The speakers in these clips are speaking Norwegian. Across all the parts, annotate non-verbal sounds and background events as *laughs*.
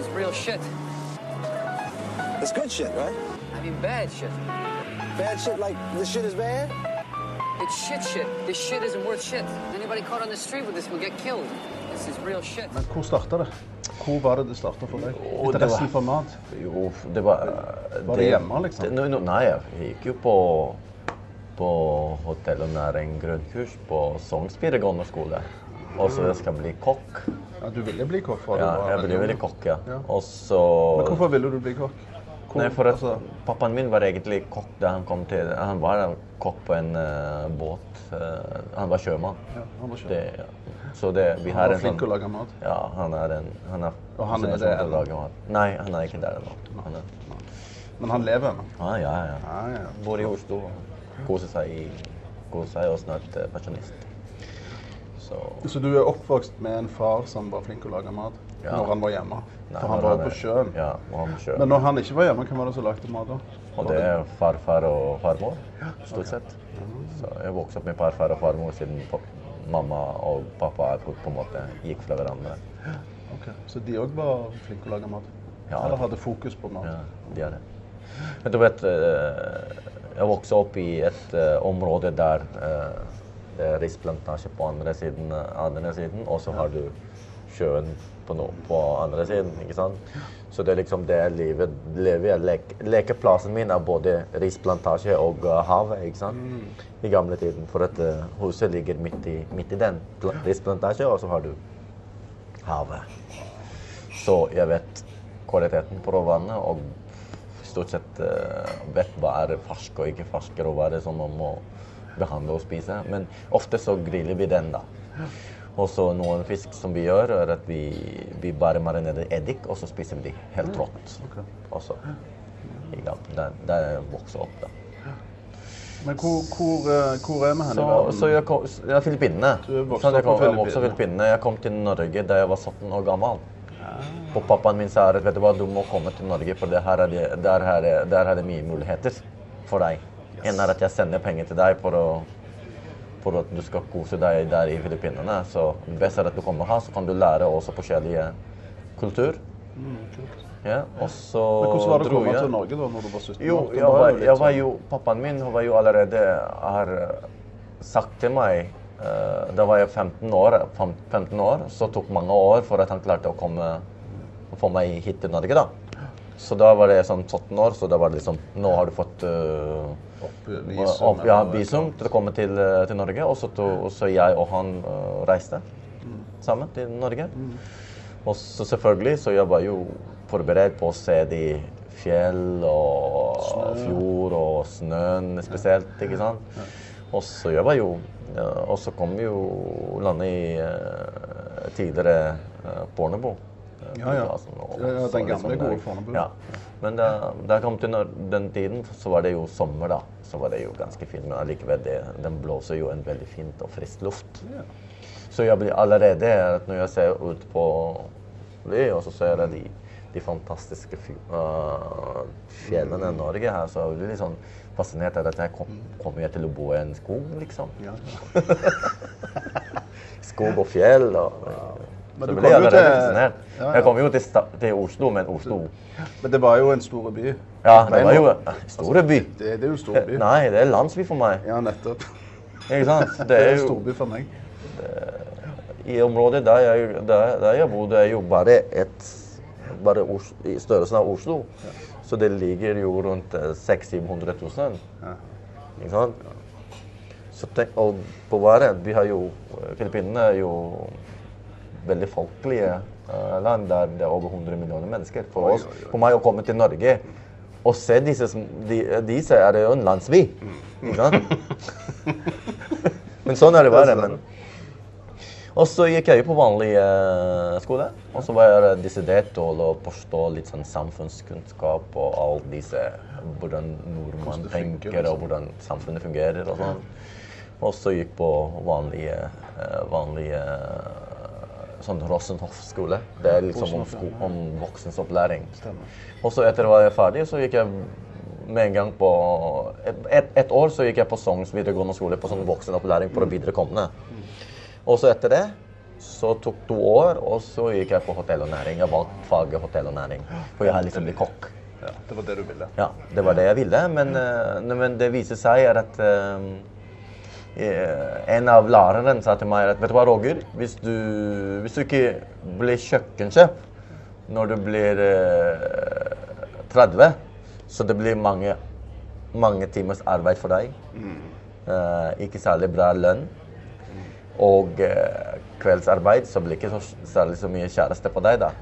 is real shit. It's good shit, right? I mean bad shit. Bad shit like this shit is bad? It's shit shit. This shit isn't worth shit. Anybody caught on the street with this will get killed. This is real shit. Men hvor starta det? Hvor var det det starta for deg? Interessen for mat? Jo, det var Var det hjemme, liksom? Det, no, no, nei, jeg gikk jo på, på hotell- og næring grunnkurs på Sogns videregående skole. Og så jeg skal bli kokk. Ja, du ville bli kokk? Ja, jeg ville veldig kokk, ja. Ja. Og så Men hvorfor ville du bli kokk? Hvor- Nei, for at altså, Pappaen min var egentlig kokk da han kom til Han var kokk på en uh, båt. Uh, han var sjømann. ja, han var Det, ja. Så det, vi Han var flink til å lage mat. Ja, han er en han er, Og han er det ennå? Nei, han er ikke der ennå. Er, Men han lever ennå? ah, ja, ja. Ja, ja. Bor i Oslo og koser seg, i, koser seg og snart eh, pensjonist. Så Så du er oppvokst med en far som var flink å lage mat Ja. når han var hjemme? Nei, For han var på sjøen? Ja, når han sjøen. Men når han ikke var hjemme, hvem var det som lagde mat da? Og det er farfar og farmor, stort sett. Så jeg vokste opp med farfar og farmor siden mamma og pappa på, på en måte gikk fra hverandre. Okay. Så de òg var flinke å lage mat? Ja. Eller hadde fokus på mat? Ja, de er det. Men du vet, eh, jeg vokste opp i et eh, område der eh, risplantasje på andre siden, eh, andre siden og så har du sjøen på, no, på andre siden. ikke sant? Så det er liksom det livet lever, jeg. Lek, lekeplassen min er både risplantasje og uh, havet. ikke sant? I gamle tiden. For at uh, huset ligger midt i, midt i den pla- risplantasje, og så har du havet. Så jeg vet kvaliteten på råvannet og stort sett uh, vet hva er fersk og ikke fersk råvare, som man må behandle og spise. Men ofte så griller vi den, da. Og så noen fisk som vi gjør, er at vi, vi bare marinerer eddik, og så spiser vi de helt rått. Også. Ja, der, der jeg opp, da. Men hvor, hvor, eh, hvor er vi hen i verden? så jeg kom, ja, Filippinene. Er vokst jeg opp på Filippinene. Filippinene. Jeg kom til Norge da jeg var 17 år gammel. Og pappaen min sa vet du hva, du må komme til Norge, for det her er det, der, er det, der er det mye muligheter for deg. En er at jeg sender penger til deg for, å, for at du skal kose deg der i Filippinene. Så best er at du kommer her, så kan du lære også forskjellige kultur. Ja, og så Mm, Men hvordan var det å komme jeg. til Norge da når du var 17 Jo, år? Jeg var jeg var sånn- jo, pappaen min var jo allerede har eh, sagt til meg uh, Da var jeg 15 år, 15 år, så tok mange år for at han klarte å komme få meg hit til Norge. da. Så da var det sånn 17 år, så da var det liksom Nå har du fått uh, Opp, visum, opp, ja, visum til å komme til, eh, til Norge. Og så, to, så jeg og han uh, reiste sammen til Norge. Og så selvfølgelig, så jeg var jo forberedt på å se de fjell og fjord og snøen spesielt, ikke sant. Og så jeg var jo Og så kom vi jo landet i uh, tidligere uh, Fornebu. Eh, Ja, ja. og Ja, ja, den gamle, liksom gode der- Fornebu. Ja. Men da, da jeg kom til den tiden, så var det jo sommer, da. Så var det jo ganske fint. Men allikevel, det, den blåser jo en veldig fint og frisk luft. Ja. Så jeg blir allerede, når jeg ser ut på ly, og så ser jeg de, de fantastiske øh, fjellene i Norge her, så blir jeg litt sånn fascinert av at jeg kom, kommer jeg til å bo i en skog, liksom. Ja. *laughs* Skog og fjell. Og, Men så du kom jeg allerede til- Ja, ja. Jeg kom jo til, til Oslo, men Oslo Men det var jo en stor by. Ja, det var jo en store by. Det, det er jo en stor by. *laughs* Nei, det er landsby for meg. Ja, nettopp. Ikke sant? Det *laughs* Det er er en jo storby for meg. I området der jeg, der, der jeg bodde, er jo bare et bare Os i størrelsen av Oslo. Så det ligger jo rundt eh, 600 000-700 000. Ja. Ikke sant? Så tenk, og på været Vi har jo Filippinene er jo veldig folkelige eh, land der det er over 100 millioner mennesker. For, oss, for meg å komme til Norge og se disse, de, disse er det jo en landsby. *laughs* Men sånn er det bare. Men, og så gikk jeg på vanlig uh, skole. Og så var jeg desidert til å forstå litt sånn samfunnskunnskap og all disse Hvordan nordmann tenker, og liksom. hvordan samfunnet fungerer og sånn. Og så gikk på vanlige, eh, vanlige sånn Rosenhoff-skole. Det er liksom om, sko om voksens opplæring. Og så etter at jeg var ferdig, så gikk jeg med en gang på Et, et, år så gikk jeg på Sogns videregående skole på sånn voksenopplæring for å viderekomne. Og så etter det Så tok to år, og så gikk jeg på hotell og næring. Jeg valgte faget hotell og næring, for jeg har liksom blitt kokk. Ja, det var det du ville. Ja, det var det jeg ville, men, eh, men det viser seg at eh, en av lærerne sa til meg at vet du hva, Roger, hvis du, hvis du ikke blir kjøkkensjef når du blir eh, 30, så det blir mange, mange timers arbeid for deg. Eh, ikke særlig bra lønn. Og eh, kveldsarbeid, så blir ikke så, særlig så mye kjæreste på deg, da.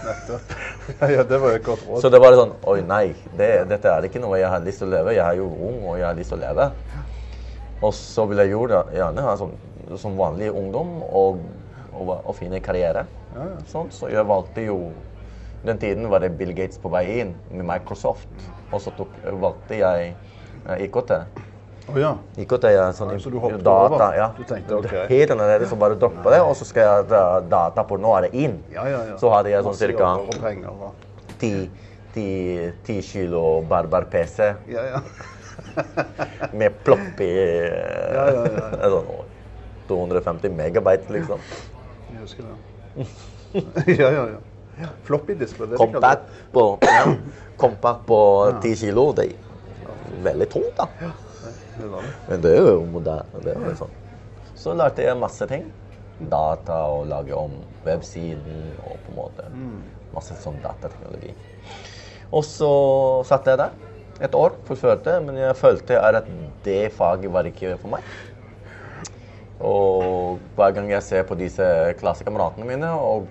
Nettopp. *laughs* ja, det var jo et godt råd. Så det var sånn Oi, nei, det, dette er ikke noe jeg har lyst til å leve. Jeg er jo ung, og jeg har lyst til å leve. Og så vil jeg gjøre gjerne ha sånn, som vanlig ungdom og, og, og finne karriere. Sånn, så jeg valgte jo Den tiden var det Bill Gates på vei inn med Microsoft. Og så tok, valgte jeg eh, IKT. Oh, ja. IKT er sånn Ja, så du hoppet data. over? Ja. Du tenkte, okay. Helt annerledes, så bare droppe det, og så skal jeg dra data på Nå er det inn. Ja, ja, ja. Så hadde jeg sånn ca. cirka jobber Og penger og 10, 10, 10 kilo barbar-PC Ja, ja. Med plopp i Ja, ja, ja, ja. Sånn, 250 megabyte, liksom. Jeg husker det. *laughs* ja, ja, ja. Floppy disk, var det det de kalte Compact på, compact på 10 kilo. Det er veldig tungt, da. Men det er jo moderne. Det er jo sånn. Så lærte jeg masse ting. Data og lage om websiden og på en måte masse sånn datateknologi. Og så satt jeg der et år, fullførte, men jeg følte at det faget var ikke for meg. Og hver gang jeg ser på disse klassekameratene mine, og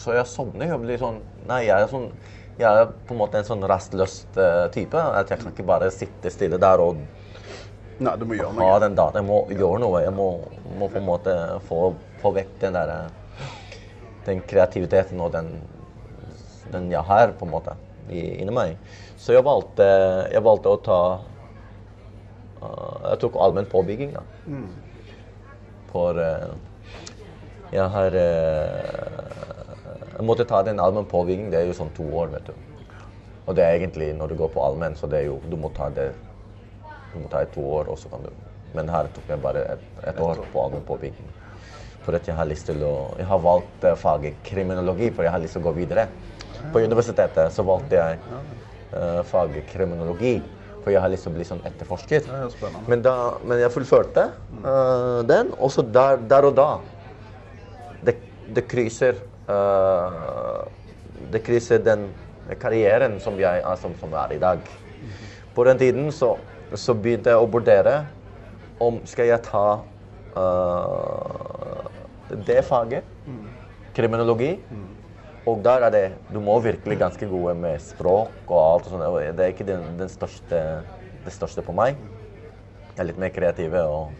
så jeg sovner jeg blir sånn Nei, jeg er, sånn, jeg er på en måte en sånn rastløs eh, type. At jeg kan ikke bare sitte stille der og Nei, du må gjøre ha noe. den dagen. Jeg må gjøre noe. Jeg må, må på en måte få, få vekk den der Den kreativiteten og den, den jeg har, på en måte, inni meg. Så jeg valgte, jeg valgte å ta uh, Jeg tok allmenn påbygging, da. For uh, jeg har uh, Jeg måtte ta den allmenn påbygging. Det er jo sånn to år, vet du. Og det er egentlig når du går på allmenn, så det er jo Du må ta det du må ta i to år, og så kan du Men her tok jeg bare et, et år på allmenn påbygging. For at jeg har lyst til å Jeg har valgt faget kriminologi, for jeg har lyst til å gå videre. På universitetet så valgte jeg eh, faget kriminologi, for jeg har lyst til å bli sånn etterforsker. Er. Men, da, men jeg fullførte uh, den, og så der, der og da Det, det krysser uh, Det krysser den karrieren som jeg er, som, som er i dag. På den tiden så, så begynte jeg å vurdere om skal jeg ta uh, det faget, kriminologi. Og der er det Du må virkelig ganske gode med språk og alt og sånt. og Det er ikke den, den største, det største på meg. Jeg er litt mer kreativ og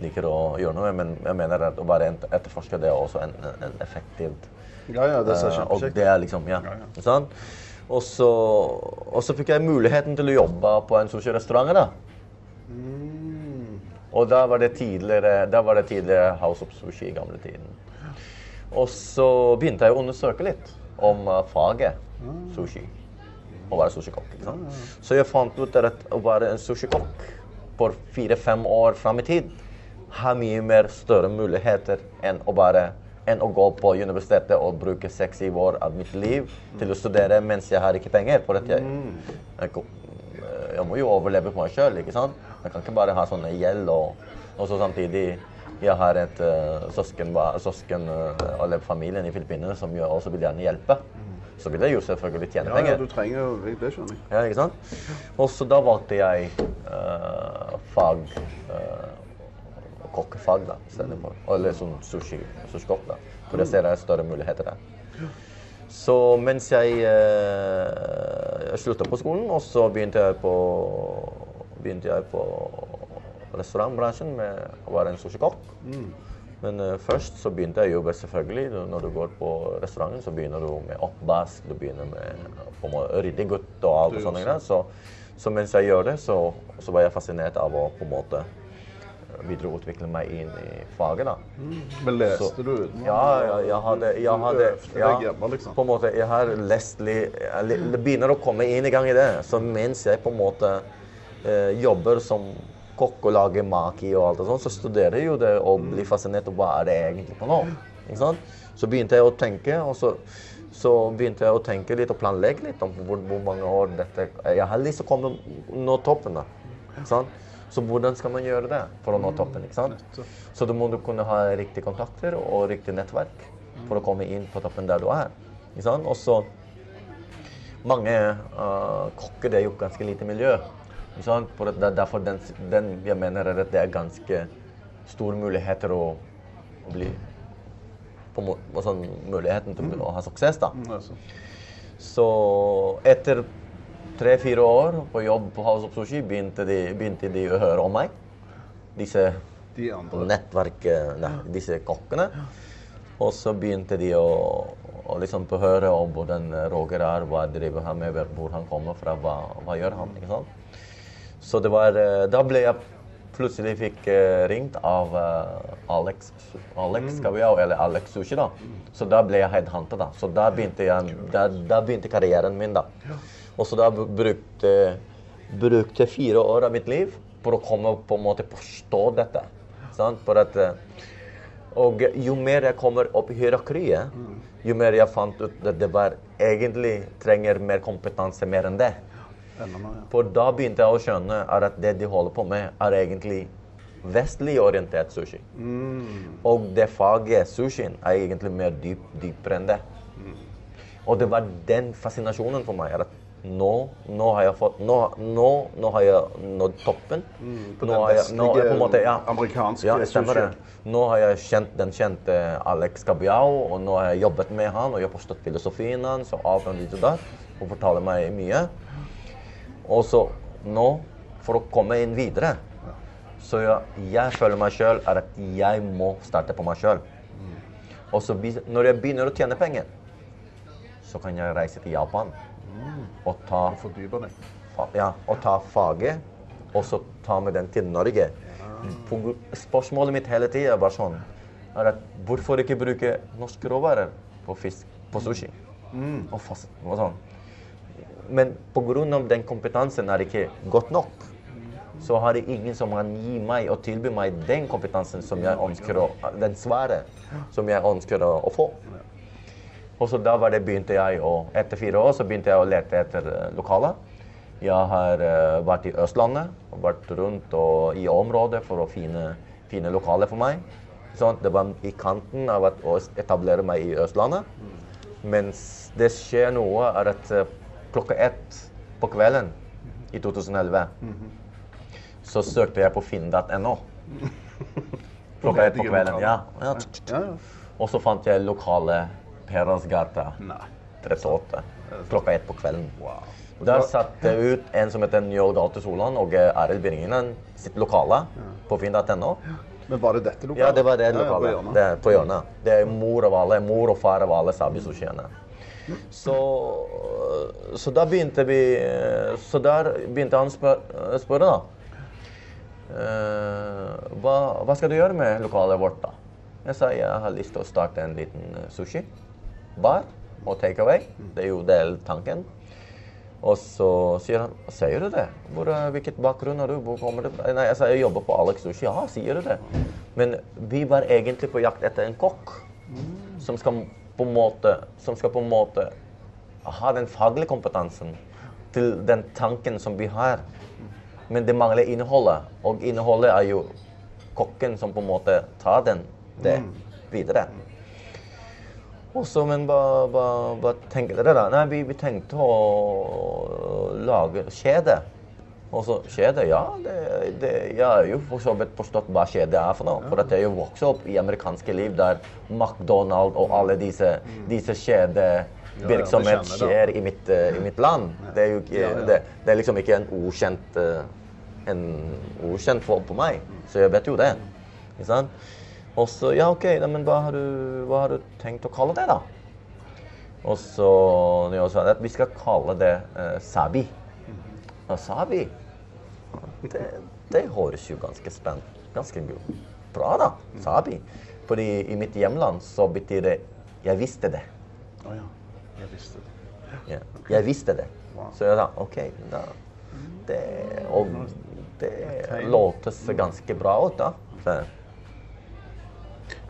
liker å gjøre noe, men jeg mener at å bare etterforske det er også en, en, effektivt Ja, ja, det ser Eh, og det er liksom, ja. Ja, ja. Sånn? Og så, og så fikk jeg muligheten til å jobbe på en sushi-restaurant. da. Mm. Og da var det tidligere, da var det tidligere House of Sushi i gamle tiden. Og så begynte jeg å undersøke litt om eh, faget sushi. Å være sushikokk. ikke sant? Så jeg fant ut at å være en sushikokk for fire-fem år fram i tid har mye mer større muligheter enn å bare enn å gå på universitetet og bruke seks-syv år av mitt liv til å studere mens jeg har ikke penger. For at jeg, jeg, jeg må jo overleve på meg sjøl, ikke sant? Jeg kan ikke bare ha sånne gjeld og, og så samtidig jeg har et uh, søsken, søsken uh, eller familien i Filippinene som jo også vil gjerne hjelpe. Så vil jeg jo selvfølgelig tjene Ja, ja, du trenger jo Det skjønner jeg. Ja, ikke sant? Og så da valgte jeg uh, fag kokkefag da, istedenfor. Eller sånn sushi, sushikokk, da. For jeg ser det er større muligheter der. Så mens jeg, jeg slutta på skolen, og så begynte jeg på, begynte jeg på restaurantbransjen med å være en sushikokk. Men uh, først så begynte jeg å jobbe selvfølgelig. Når du går på restauranten, så begynner du med oppvask, du begynner med måte ryddig gutt og alt og sånne greier. Så, så mens jeg gjør det, så, så var jeg fascinert av å på en måte eh, videreutvikle meg inn i faget. da. Men leste Så- du utenom? Ja, ja, jeg hadde, jeg hadde ja, hjemme, liksom? På en måte, jeg har lest litt jeg begynner å komme inn i gang i det. Så mens jeg på en måte eh, jobber som kokk og lage maki og alt og sånn, så studerer jeg jo det og blir fascinert av hva er det egentlig på nå. Ikke sant? Så begynte jeg å tenke, og så, så begynte jeg å tenke litt og planlegge litt om hvor, hvor mange år dette Jeg har lyst til å komme nå toppen, da. Ikke sant? Så hvordan skal man gjøre det for å nå toppen? ikke sant? Så da må du kunne ha riktige kontakter og riktig nettverk for å komme inn på toppen der du er. Ikke sant? Og så mange uh, kokker det er jo ganske lite miljø. For det er derfor den, den jeg mener er at det er ganske store muligheter å, å bli på på sånn, Muligheten til å ha suksess, da. Altså. Så etter tre-fire år på jobb på House of Sushi begynte de, begynte de å høre om meg. Disse De nettverket, nei, disse kokkene. Og så begynte de å, å liksom høre om hvordan Roger er, hva driver han med, hvor han kommer fra, hva, hva gjør han. ikke sant? Så det var eh, Da ble jeg plutselig fikk eh, ringt av eh, Alex, Alex Kaviao, eller Alex Sushi, da. Så da ble jeg headhunta, da. Så da begynte, jeg, da, da begynte karrieren min, da. Og så da brukte brukte fire år av mitt liv for å komme på en måte forstå dette. At, og jo mer jeg kommer opp i hierarkiet, jo mer jeg fant ut at det var egentlig trenger mer kompetanse mer enn det. For da begynte jeg å skjønne at det de holder på med, er egentlig vestlig orientert sushi. Og det faget sushien er egentlig mer dyp, dypere enn det. Og det var den fascinasjonen for meg. at nå, nå har jeg fått Nå, nå, nå har jeg nådd toppen. på den vestlige, på måte, ja, amerikanske ja, sushien. Nå har jeg kjent den kjente Alex Gabiao, og nå har jeg jobbet med han, og jeg har forstått filosofien hans og alt og fortaler meg mye. Og så nå, for å komme inn videre, så jeg, jeg føler meg sjøl er at jeg må starte på meg sjøl. Og så når jeg begynner å tjene penger, så kan jeg reise til Japan og ta, deg. ja, og ta faget, og så ta med den til Norge. Spørsmålet mitt hele tida var sånn er at Hvorfor ikke bruke norske råvarer på fisk, på sushi? Og, fast, og sånn. Men pga. den kompetansen er ikke godt nok, så har det ingen som kan gi meg og tilby meg den kompetansen som jeg ønsker å, den svaret som jeg ønsker å, å få. Og så da var det begynte jeg å, etter fire år så begynte jeg å lete etter eh, lokaler. Jeg har uh, vært i Østlandet og vært rundt og, i området for å finne, finne lokaler for meg. Sånn, det var i kanten av å etablere meg i Østlandet. Mens det skjer noe er at eh, klokka ett på kvelden i 2011 så søkte jeg på finn.no. *laughs* Klokka ett på kvelden, ja. ja. Og så fant jeg lokale Perasgata 38 klokka ett på kvelden. Der satte jeg ut en som heter Njål Gaute Solan og Arild Birgingen sitt lokale på finn.no. Men var det dette lokalet? Ja, det var det Ja, ja, på lokalet. hjørnet. det er på hjørnet. Det er mor av alle, mor og far av alle sabi-sushiene. Så, så da begynte vi Så der begynte han å spør, spørre, da. Uh, hva, hva skal du gjøre med lokalet vårt, da? Jeg sa jeg har lyst til å starte en liten eh, sushi-bar og take away. Det er jo del tanken. Og så sier han Sier du det? Hvor, eh, hvilket bakgrunn har du? Hvor kommer du fra?» Nei, jeg sa jeg jobber på Alex Sushi. Ja, sier du det? Men vi var egentlig på jakt etter en kokk som skal på en måte Som skal på en måte ha den faglige kompetansen til den tanken som vi har. Men det mangler innholdet, og innholdet er jo kokken som på en måte tar den, det videre. Og så, men hva, hva, hva tenker dere da? Nei, vi, vi tenkte å lage kjede. Og så kjede, ja. Det, det, jeg har jo for så vidt forstått hva kjede er for noe. For at jeg vokste opp i amerikanske liv der McDonald's og alle disse, disse kjedevirksomhet det. skjer i mitt, eh, i mitt land. Det er jo Ja, ja. Det, det er liksom ikke en ukjent eh, en ukjent for på meg. Så jeg vet jo det. Ikke sant? Og så Ja, OK, men hva har, du, hva har du tenkt å kalle det, da? Og så at vi skal kalle det uh, Sabi. Og Sabi det, det høres jo ganske spent Ganske bra, da. Sabi. Fordi i mitt hjemland så betyr det 'jeg visste det'. Å ja. Jeg visste det. Ja. Jeg visste det. Wow. Så jeg sa OK, da, Det, og det låtes ganske bra ut, da. Så.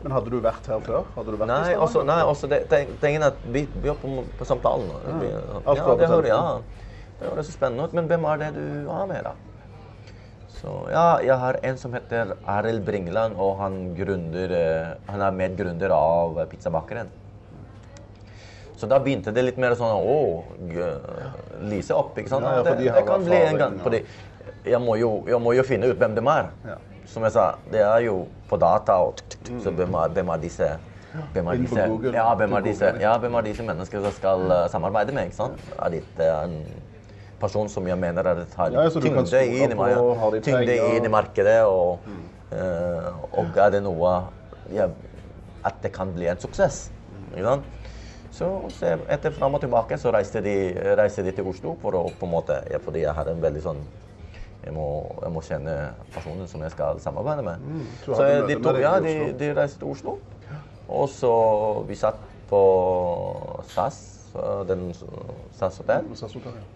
Men hadde du vært her før? Hadde du vært Nei, også, altså, nei, også det, det, tingen er at vi, vi er på, på samtalen nå. Vi, ja, ja. Det høres så spennende ut. Men hvem er det du har med, da? Så ja, jeg har en som heter Arild Bringeland, og han, gründer, eh, han er medgründer av Pizzabakeren. Så da begynte det litt mer sånn å, lyse opp, ikke sant? Ja, ja, det, de det kan bli en gang. Fordi jeg må, jo, jeg må jo finne ut hvem de er. Ja. Som jeg sa, det er jo på data og så hvem er, hvem er disse hvem er disse, ja, hvem er disse, ja, hvem er disse menneskene som skal samarbeide med? ikke sant? Er en person som jeg mener er, har Ja, så tyngde i, tyngde? Mm. inn i markedet? Og, eh, og er det noe ja, At det kan bli en suksess? Sant? Så, så etter fram og tilbake så reiste de, reiste de til Oslo for å på en måte, ja, fordi jeg har en veldig sånn jeg må, jeg må kjenne personen som jeg skal samarbeide med. Mm, så så de, to, ja, de, de reiste til Oslo. Og så vi satt på SAS, den. SAS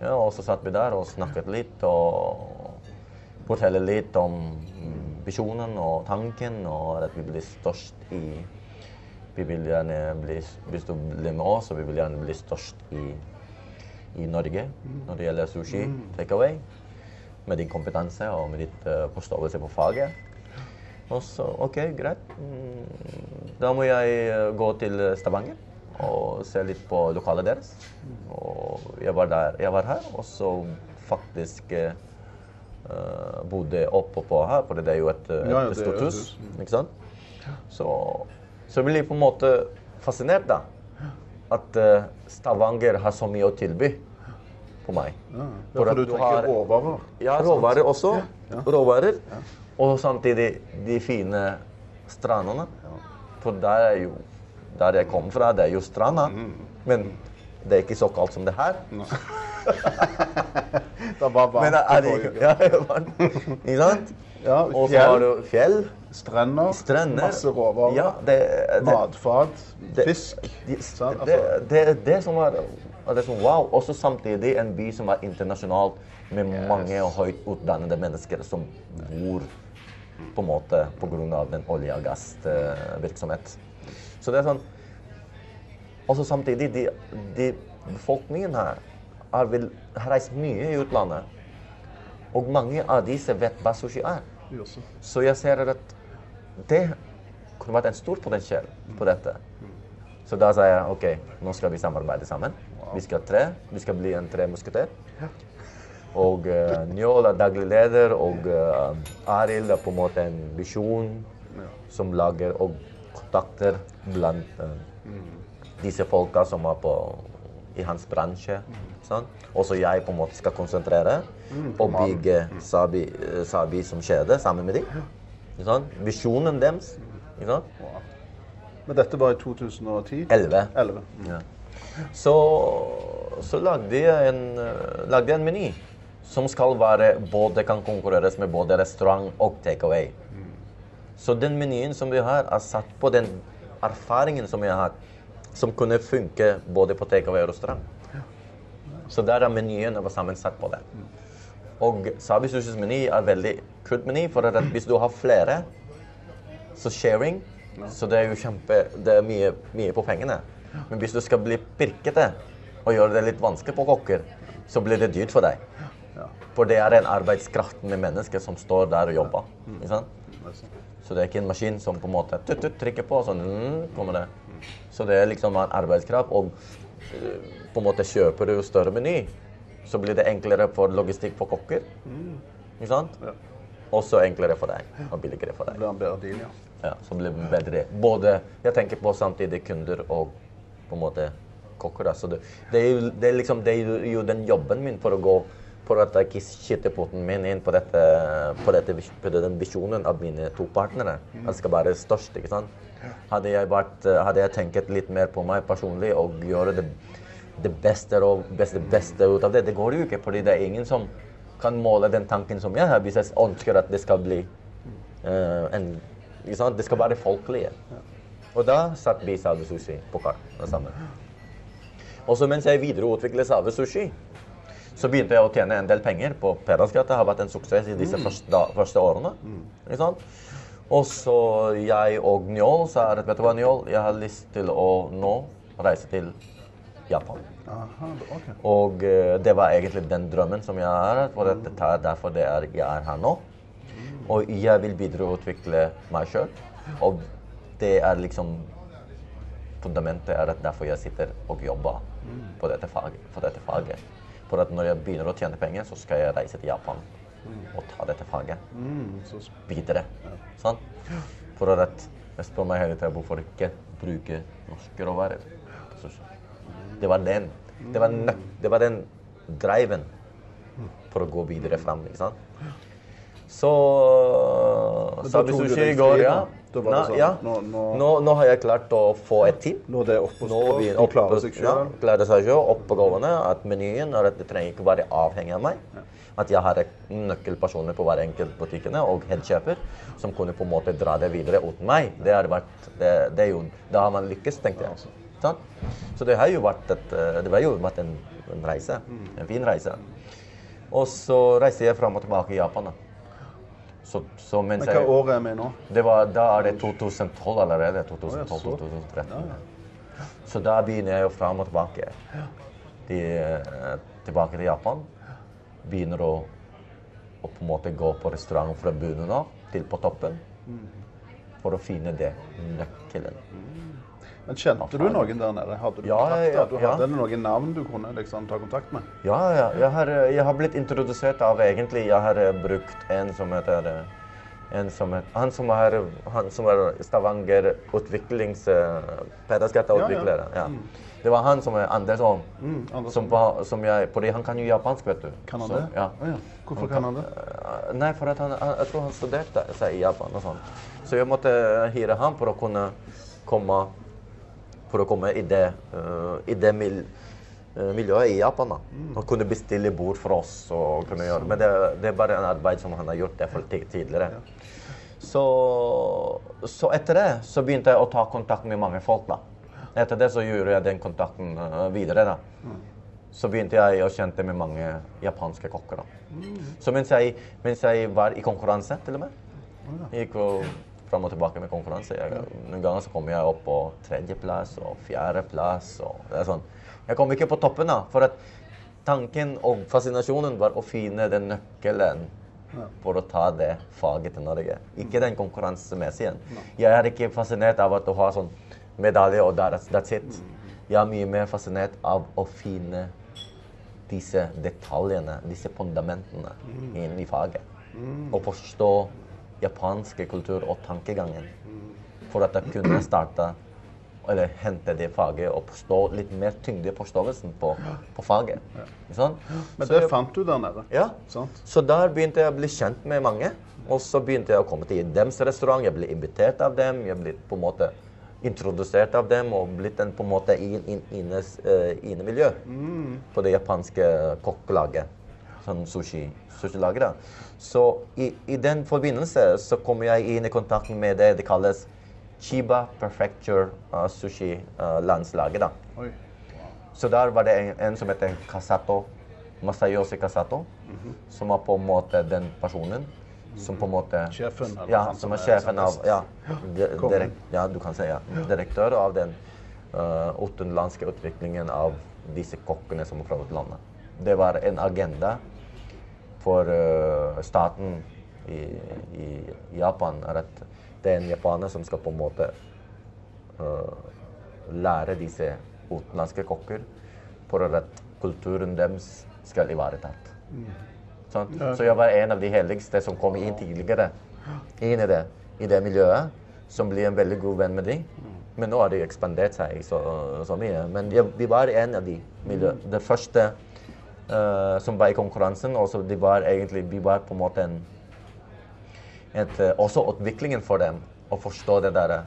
ja. Og så satt vi der og snakket litt og fortalte litt om visjonen og tanken, og at vi blir størst i Vi vil gjerne bli Hvis du blir med oss, så vi vil gjerne bli størst i, i Norge når det gjelder sushi takeaway. Med din kompetanse og med ditt uh, forståelse på faget. Og så OK, greit. Mm, Da må jeg eh, gå til Stavanger og se litt på lokalet deres. Og jeg var, der, jeg var her, og så faktisk uh, bodde oppå på her, for det er jo et, et Ja, ja, stort hus. hus. Ikke sant? Så, så jeg blir på en måte fascinert, da. At uh, Stavanger har så mye å tilby på meg. Ja, For for du du har- råvarer. Ja, råvarer også. Ja. Råvarer. Og samtidig de fine strandene. For der er jo Der jeg kommer fra, det er jo stranda. Mm. Men det er ikke så kaldt som det her. *laughs* Det var varmt Men er det. Ja, det *laughs* var. Ikke sant? Ja, Og så har du fjell, strender, strender. masse råvarer, Ja, det, det, matfat, fisk. Det, Altså, det er det som var, det som wow. Også samtidig en by som er internasjonal, med mange og høyt utdannede mennesker som bor på en måte pga. den olje- og gassvirksomhet. Så det er sånn Også samtidig, de, de befolkningen her har, vel, har reist mye i utlandet. Og mange av disse vet hva sushi er. Så jeg ser at det kunne vært en stor potensial på dette. Så da sa jeg OK, nå skal vi samarbeide sammen. Vi skal tre. Vi skal bli en tre musketer. Og uh, Njål er daglig leder, og uh, Arild er på en måte en visjon som lager og kontakter blant eh, disse folka som er på, i hans bransje. Sånn. Og så jeg på en måte skal konsentrere og bygge Sabi, eh, Sabi som kjede sammen med dem. Sånn. Visjonen deres. Ikke? Men dette var i 2010? 11. 11. Ja. Så, så lagde jeg en, eh, lagde en meny som skal være både kan konkurreres med både restaurant og takeaway. Så den menyen som vi har, er satt på den erfaringen som vi har, hatt, som kunne funke både på takeaway og restaurant. Så der er menyen var sammensatt på det. Og Sabi Sushis meny er veldig kult meny, for at hvis du har flere, så sharing, så det er jo kjempe, det er mye, mye på pengene. Men hvis du skal bli pirkete og gjøre det litt vanskelig på kokker, så blir det dyrt for deg. For det er en arbeidskraft med mennesker som står der og jobber. Ikke sant? Så det er ikke en maskin som på en måte tut, tut, trykker på, og sånn mm, kommer det. Så det er liksom en arbeidskraft, og eh, på en måte kjøper du større meny, så blir det enklere for logistikk for kokker. Ikke sant? Også enklere for deg, og billigere for Det deg. blir en bedre deal, ja. Ja, så blir det bedre. Både, jeg tenker på samtidig kunder og på en måte kokker. Da. Så det, det, er jo, det, er liksom, det er jo den jobben min for å gå for at jeg ikke skyter foten min inn på, dette, på, dette, på den visjonen av mine to partnere. At det skal være størst. ikke sant? Hadde jeg, vært, hadde jeg tenkt litt mer på meg personlig og gjøre det, det beste og beste, beste ut av det, det går jo ikke. fordi det er ingen som kan måle den tanken som jeg har, hvis jeg ønsker at det skal bli uh, en ikke sant? Det skal være folkelige. Og da satt vi Salve Sushi på kart sammen. Og så mens jeg videreutvikler Salve Sushi, Så begynte jeg å tjene en del penger på Pedersgata. Det har vært en suksess i disse første, da, første årene. Sant? Og så jeg og Njål sa at vet du hva, Njål, jeg har lyst til å nå reise til Japan. Aha, ok. Og uh, det var egentlig den drømmen som jeg har. At det er derfor det er, jeg er her nå. Og jeg vil videreutvikle meg sjøl. Og det er liksom Fundamentet er at derfor jeg sitter og jobber på dette faget. For dette faget. For at når jeg begynner å tjene penger, så skal jeg reise til Japan og ta dette faget Mm, videre. Sant? For at jeg spør meg hele tida hvorfor ikke bruke norske råvarer. Det var den. Det var, det var den driven for å gå videre fram. ikke sant? Så Sabi Sushi i går, ja. Da? var Nei, det sånn, ja. nå- nå- Nå, nå har jeg klart å få et team. Nå er det oppe og De klarer seg selv. Ja, klarer seg selv, oppegående. At menyen er at det trenger ikke være avhengig av meg. At jeg har nøkkelpersoner på hver enkelt butikkene og headkjøper som kunne på en måte dra det videre uten meg. Det har vært, det, det er jo, da har man lykkes, tenkte jeg. Sånn? Så det har jo vært, et, eh, det har jo vært en, en reise. En fin reise. Og så reiste jeg fram og tilbake i Japan. da. Så, så mens Men hva jeg, år er vi nå? det var, da er det 2012 allerede. Å, ja, 2012-2013. Så da begynner jeg jo fram og tilbake. De, eh, tilbake til Japan. Begynner å, å på en måte gå på restaurant fra bunnen av til på toppen. For å finne det nøkkelen. Men Kjente du noen der nede? Hadde du Ja, ja, Du ja. hadde noen navn du kunne liksom ta kontakt med? Ja, ja. Jeg har, jeg har blitt introdusert av egentlig Jeg har eh, brukt en som heter eh, en som het, han, som er, han som er Stavanger utviklings... Pedersgata-utvikler. Ja. Det var han som er Andersson. Andersson. Som, var- som jeg, fordi han kan jo japansk, vet du. Kan han Så, det? Ja. Oh, ja. Hvorfor kan han det? Eh, Nei, for han, jeg tror han studerte seg i Japan og sånn. Så jeg måtte hyre ham for å kunne komme, for å komme i det, uh, i det mil, uh, miljøet i Japan. da. Og kunne bestille bord for oss. og kunne gjøre. Men det, det er bare en arbeid som han har gjort det for tidligere. tidligere. Så, så etter det så begynte jeg å ta kontakt med mange folk. da. Etter det så gjorde jeg den kontakten uh, videre. da. Så begynte jeg å kjente med mange japanske kokker. da. Så mens jeg, mens jeg var i konkurranse, til og med gikk jo fram og tilbake med konkurranse. Noen ganger så kommer jeg opp på tredjeplass og fjerdeplass. det er sånn. Jeg kom ikke på toppen, da, for at tanken og fascinasjonen var å finne den nøkkelen for å ta det faget til Norge. Ikke den konkurransemessige. Jeg er ikke fascinert av at du har sånn medalje og that's, that's it. Jeg er mye mer fascinert av å finne disse detaljene, disse fundamentene inn i faget. Og forstå japanske kultur og tankegangen. For at jeg kunne starte eller hente det faget og forstå litt mer tyngde i forståelsen på, på faget. Sant? Men det jeg- fant du der nede? ja. Sant? Så der begynte jeg å bli kjent med mange. Og så begynte jeg å komme til deres restaurant. Jeg ble invitert av dem. Jeg ble på en måte introdusert av dem og blitt en på en måte i inn, innes, eh, innemiljø på det japanske kokkelaget. Sånn sushi, sushilaget. da. Så i, i den forbindelse så kom jeg inn i kontakt med det det kalles Chiba Perfecture uh, Sushi-landslaget. da. Oi. Så der var det en, en som heter Kasato, Masayoshi Kasato, som var på en måte den personen som på en måte Sjefen, Ja, som er sjefen av. Ja, *gasps* direkt, ja du kan si ja. Direktør av den uh, utenlandske utviklingen av disse kokkene som har fra utlandet. Det var en agenda for uh, staten i, i Japan er at det er en japaner som skal på en måte uh, lære disse utenlandske kokker for at kulturen deres skal ivaretatt. Sant? Så jeg var en av de heldigste som kom inn tidligere inn i det, i det miljøet, som ble en veldig god venn med dem. Men nå har de ekspandert seg så, så mye. Men jeg, vi var en av de miljø. Det første eh, som var i konkurransen, og så de var egentlig, vi var på en måte en et, eh, også utviklingen for dem å forstå det der eh,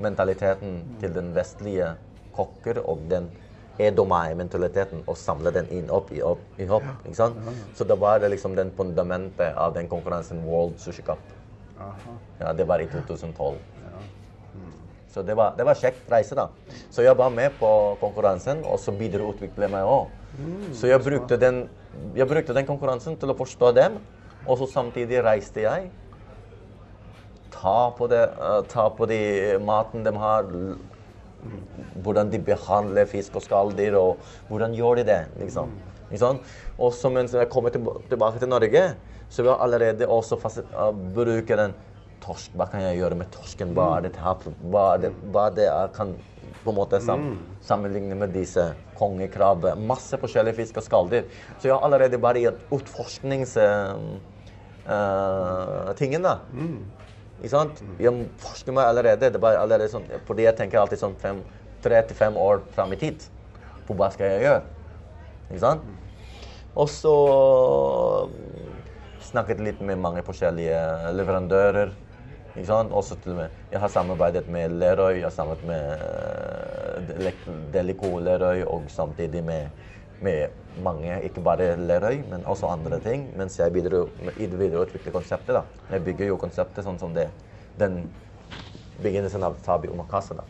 mentaliteten til den vestlige kokker og den edomai-mentaliteten og samle den inn opp i opp, i hopp. Ikke sant? Så da var det liksom den fundamentet av den konkurransen World Sushi Cup. Aha. Ja, det var i 2012. Så det var, det var kjekt reise, da. Så jeg var med på konkurransen, og så videreutvikle meg òg. Så jeg brukte, den, jeg brukte den konkurransen til å forstå dem, og så samtidig reiste jeg. Ta på, det, eh, ta på de maten de har, hvordan de behandler fisk og skalldyr, og hvordan gjør de det, liksom. Sant? Og så mens jeg kommer tilba- tilbake til Norge, så vil jeg allerede også uh, bruke den torsk. Hva kan jeg gjøre med torsken? Hva er det, hva er det, hva er det jeg kan på en måte sam, sammenligne med disse kongekrabbe? Masse forskjellige fisk og skalldyr. Så jeg har allerede bare i uh, mm. Ikke sant? Jeg forsker meg allerede. Det er bare allerede sånn, fordi jeg tenker alltid sånn fem, tre til fem år fram i tid. På hva skal jeg gjøre? Ikke sant? Og så snakket litt med mange forskjellige leverandører. Ikke sant? Også til og med, jeg har samarbeidet med Lerøy, jeg har samarbeidet med eh, Delico Lerøy, og samtidig med, med mange, ikke bare Lerøy, men også andre ting. Mens jeg bidro i det videreutvikler konseptet. da. Jeg bygger jo konseptet sånn som det. Den begynnelsen av Tabi Umakasa. da.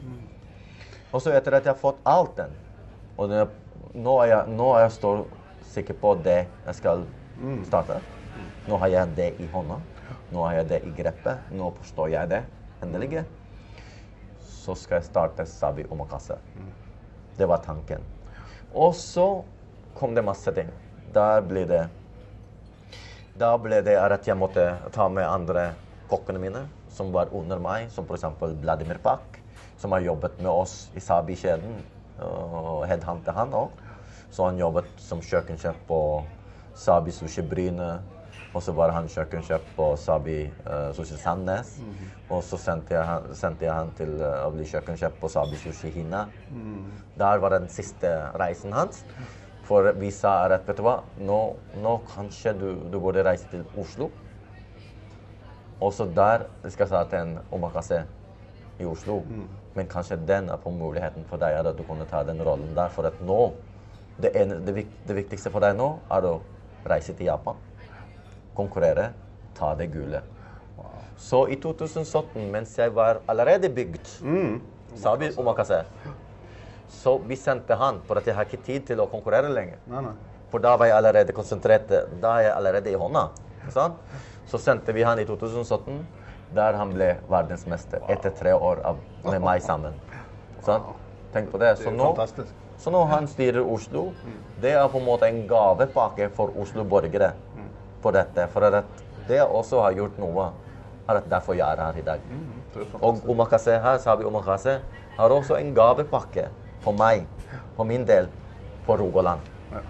Og så etter at jeg har fått alt den, og det, nå, er jeg, nå er jeg står sikker på det jeg skal starte. Nå har jeg det i hånda. Nå har jeg det i grepet. Nå forstår jeg det endelig. Så skal jeg starte Sabi Omakase. Det var tanken. Og så kom det masse ting. Der ble det Da ble det at jeg måtte ta med andre kokkene mine som var under meg, som f.eks. Vladimir Pak, som har jobbet med oss i Sabi-kjeden. Og headhunter han òg. Så han jobbet som kjøkkensjef på Sabi Sushi Bryne. Og så var han kjøkkensjef på Sabi uh, Sushi Sandnes. Og så sendte jeg, han- sendte jeg han til uh, å bli kjøkkensjef på Sabi Sushi Hina. Der var den siste reisen hans. For vi sa at vet du hva, nå, nå kanskje du, du burde reise til Oslo. Og så der skal jeg si til en omakase i Oslo. Men kanskje den er på muligheten for deg at du kunne ta den rollen der. For at nå, det, ene, det, det viktigste for deg nå er å reise til Japan, konkurrere, ta det gule. Så i 2017, mens jeg var allerede bygd, sa vi omakase. Så vi sendte han, for at jeg har ikke tid til å konkurrere lenger. Nei, nei. For da var jeg allerede konsentrert. Da er jeg allerede i hånda. sant? Så sendte vi han i 2017, der han ble verdensmester etter tre år av, med meg sammen. Sant? Tenk på det. Det Så det nå, fantastisk. så nå han styrer Oslo, det er på en måte en gavepakke for Oslo-borgere på dette. For at det også har gjort noe, er at derfor jeg er her i dag. Det er Og. Omakase her, Sabi Omakase, har også en gavepakke for meg, for min del, på Rogaland. Ja.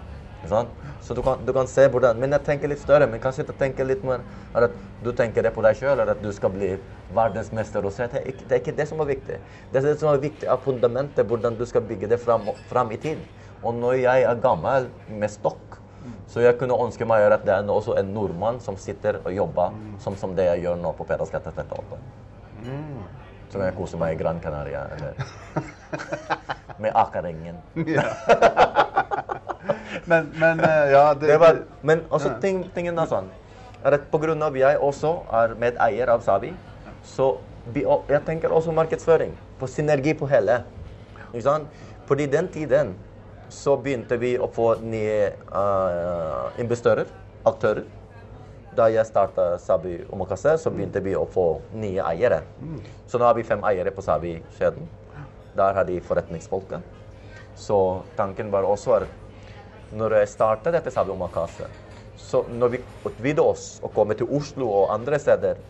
Ikke? Så du kan, du kan se hvordan Men jeg tenker litt større. Men kanskje jeg tenker litt mer er at du tenker det på deg sjøl, at du skal bli verdensmester. Og så det, er ikke, det det som er viktig. Det er det som er viktig, er fundamentet, hvordan du skal bygge det fram, fram i tid. Og når jeg er gammel med stokk, så jeg kunne ønske meg at det er også en nordmann som sitter og jobber som, som det jeg gjør nå på Pedersgata 38. Så kan jeg koser meg i Gran Canaria eller *laughs* med Akerringen. Men, men eh, ja, det, Det var, men også ting, tingen er sånn er at av jeg også er medeier av Sabi, så jeg tenker også markedsføring. På synergi på hele. Ikke sant? Fordi den tiden så begynte vi å få nye uh, investorer, aktører. Da jeg starta Sabi Omakase, så begynte vi å få nye eiere. Så nå har vi fem eiere på Sabi-kjeden. Der har de forretningsfolket. Så tanken var også at når jeg startet dette Sabi Omakase, så når vi utvider oss og kommer til Oslo og andre steder,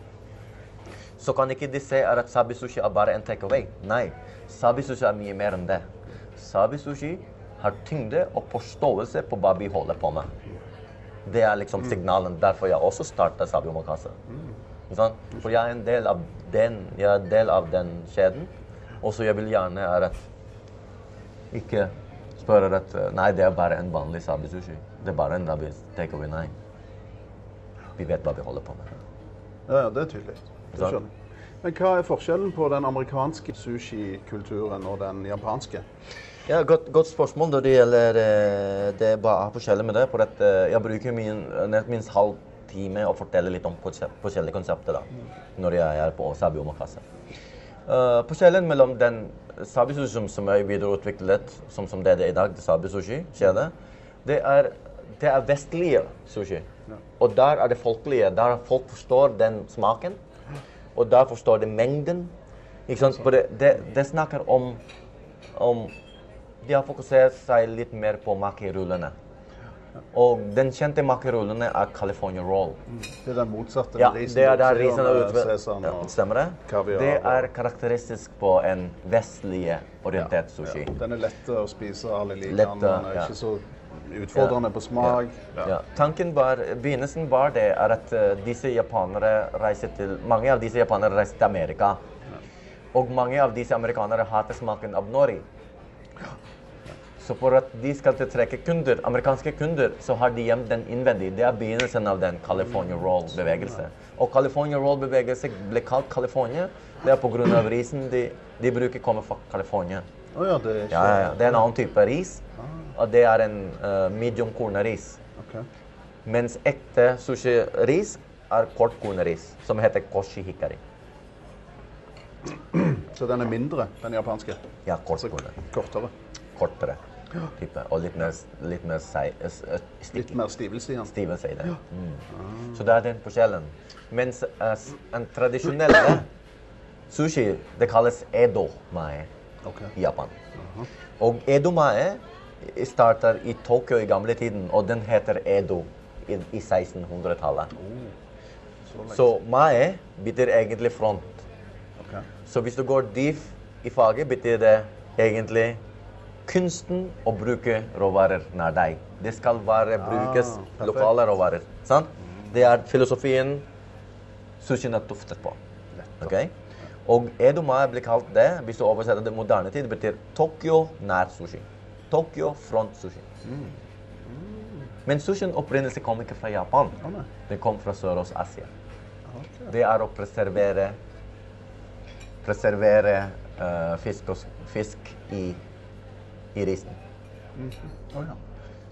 så kan ikke de se at Sabi Sushi er bare en takeaway. Nei, Sabi Sushi er mye mer enn det. Sabi Sushi har tyngde og forståelse på hva vi holder på med. Det er liksom signalen. Derfor jeg også startet Sabi Omakase. Ikke? For jeg er en del av den, jeg er del av den kjeden. Og så jeg vil gjerne er at ikke spørre eh, nei, det er bare en vanlig Sabi Sushi. Det er bare en Nabi takeaway. Nei. Vi vet hva vi holder på med. Ja, ja, det er tydelig. Det skjønner jeg. Men hva er forskjellen på den amerikanske sushikulturen og den japanske? Ja, godt, godt spørsmål når det gjelder eh, det er bare forskjellig med det. For at, eh, jeg bruker min, minst halv time å fortelle litt om konsept, forskjellige konsepter da, når jeg er på Sabi Omakase. Uh, forskjellen mellom den sabi sushi som er videreutviklet, som, som det er det i dag, det sabi sushi-kjedet, det er, det er vestlige sushi. Og der er det folkelige. Der folk forstår den smaken. Og der forstår de mengden. Ikke sant? For det, det, det snakker om, om De har fokusert seg litt mer på makerullene. Og den kjente makerullene er California roll. Det er den motsatte. Ja, risen det er du der risen sesam og- stemmer det? kaviar Det er karakteristisk på en vestlig orientert sushi. Ja, den er lett å spise, alle liker den. Den er ikke så utfordrende på smak. Tanken var, Begynnelsen var det at eh, disse japanere reiser til, mange av disse japanere reiser til Amerika. Og mange av disse amerikanere hater smaken av nori. Så for at de skal tiltrekke kunder, amerikanske kunder, så har de gjemt den innvendig. Det er begynnelsen av den California roll-bevegelse. Og California roll-bevegelse ble kalt California. Det er pga. risen de, de bruker kommer fra California. Oh, ja, det er Ja, ja, ja. Det er en annen type ris. Og det er en uh, medium korneris. Ok. Mens ekte sushi-ris er kortkorneris, som heter koshi hikari. Så den er mindre, den japanske? Ja, kortkornet. kortere? Kortere type. Og litt mer, litt mer sei, Litt mer stivelse i den? Stivelse i det. Mm. Så det er den forskjellen. Mens uh, en tradisjonell sushi, det kalles edo mae okay. i Japan. Og edo mae starter i Tokyo i gamle tiden, og den heter edo i, i 1600-tallet. Så lenge. Så mae betyr egentlig front. Okay. Så hvis du går dyp i faget, betyr det egentlig kunsten å bruke råvarer nær deg. Det skal være brukes ah, lokale råvarer. Sant? Det er filosofien sushien er tuftet på. Okay? Og edoma blir kalt det, hvis du oversetter det moderne tid, betyr Tokyo nær sushi. Tokyo front sushi. Men sushien opprinnelse kom ikke fra Japan. Den kom fra Sørøst-Asia. Okay. Det er å preservere preservere uh, fisk, og, fisk i, i risen. Å ja.